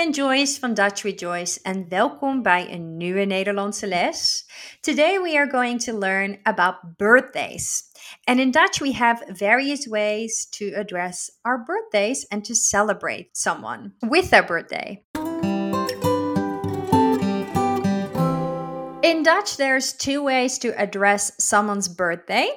Ben Joyce van Dutch with Joyce en welkom bij een nieuwe Nederlandse les. Today we are going to learn about birthdays. And in Dutch we have various ways to address our birthdays and to celebrate someone with their birthday. In Dutch there's two ways to address someone's birthday.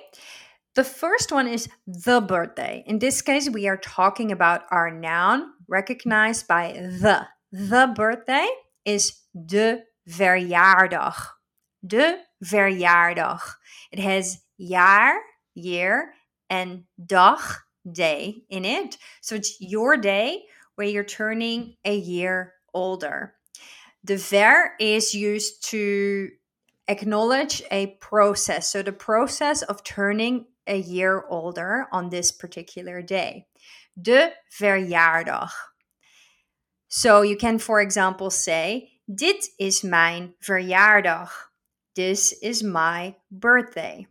The first one is the birthday. In this case, we are talking about our noun recognized by the. The birthday is de verjaardag. De verjaardag. It has jaar, year, and dag, day in it. So it's your day where you're turning a year older. The ver is used to acknowledge a process. So the process of turning a year older on this particular day. De verjaardag. So you can, for example, say: Dit is mijn verjaardag. This is my birthday.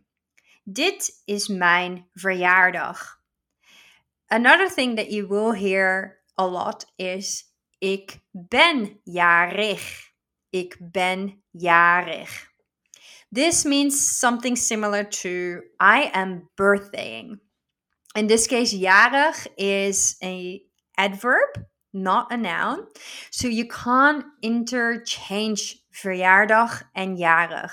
Dit is mijn verjaardag. Another thing that you will hear a lot is: Ik ben jarig. Ik ben jarig. This means something similar to I am birthdaying. In this case, jarig is a adverb, not a noun. So you can't interchange verjaardag and jarig.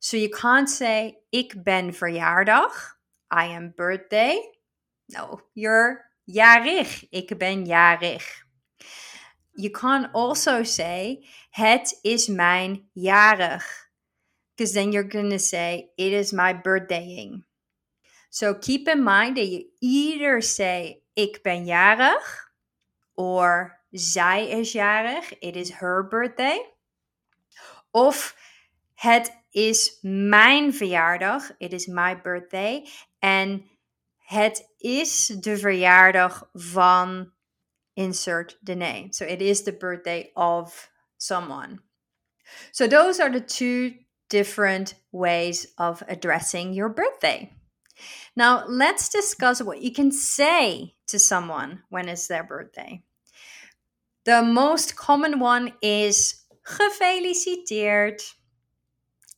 So you can't say ik ben verjaardag, I am birthday. No, you're jarig, ik ben jarig. You can't also say het is mijn jarig because then you're going to say, It is my birthdaying. So keep in mind that you either say, Ik ben jarig, or zij is jarig, it is her birthday. Of het is mijn verjaardag, it is my birthday. En het is de verjaardag van insert the name. So it is the birthday of someone. So those are the two different ways of addressing your birthday. Now, let's discuss what you can say to someone when it's their birthday. The most common one is gefeliciteerd,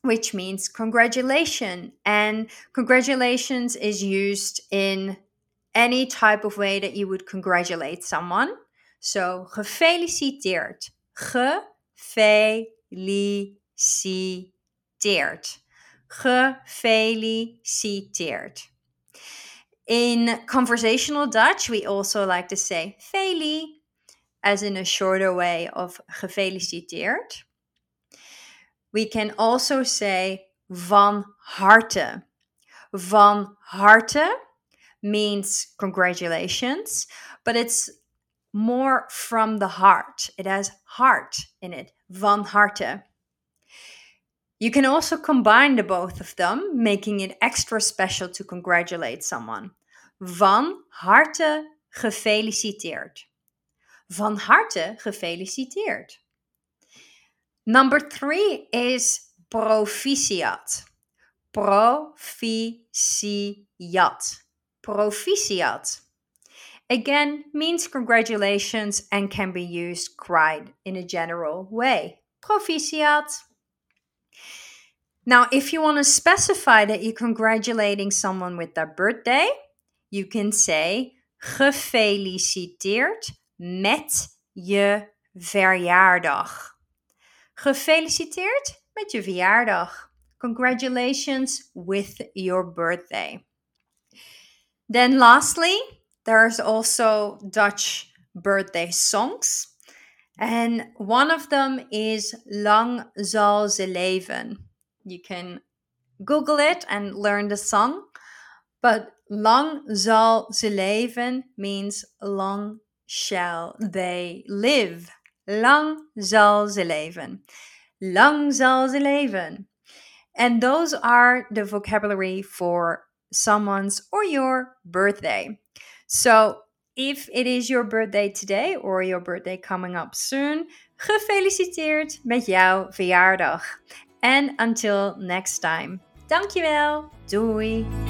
which means congratulation. And congratulations is used in any type of way that you would congratulate someone. So gefeliciteerd. Gefeliciteerd gefeliciteerd. In conversational Dutch, we also like to say feli, as in a shorter way of gefeliciteerd. We can also say van harte. Van harte means congratulations, but it's more from the heart. It has heart in it. Van harte. You can also combine the both of them, making it extra special to congratulate someone. Van harte gefeliciteerd. Van harte gefeliciteerd. Number three is proficiat. Proficiat. Proficiat. Again, means congratulations and can be used quite in a general way. Proficiat. Now, if you want to specify that you're congratulating someone with their birthday, you can say gefeliciteerd met je verjaardag. Gefeliciteerd met je verjaardag. Congratulations with your birthday. Then, lastly, there's also Dutch birthday songs. And one of them is Lang zal ze leven. You can Google it and learn the song. But lang zal ze leven means long shall they live. Lang zal ze leven. Lang zal ze leven. And those are the vocabulary for someone's or your birthday. So if it is your birthday today or your birthday coming up soon, gefeliciteerd met jouw verjaardag. And until next time. Dankjewel. Doei.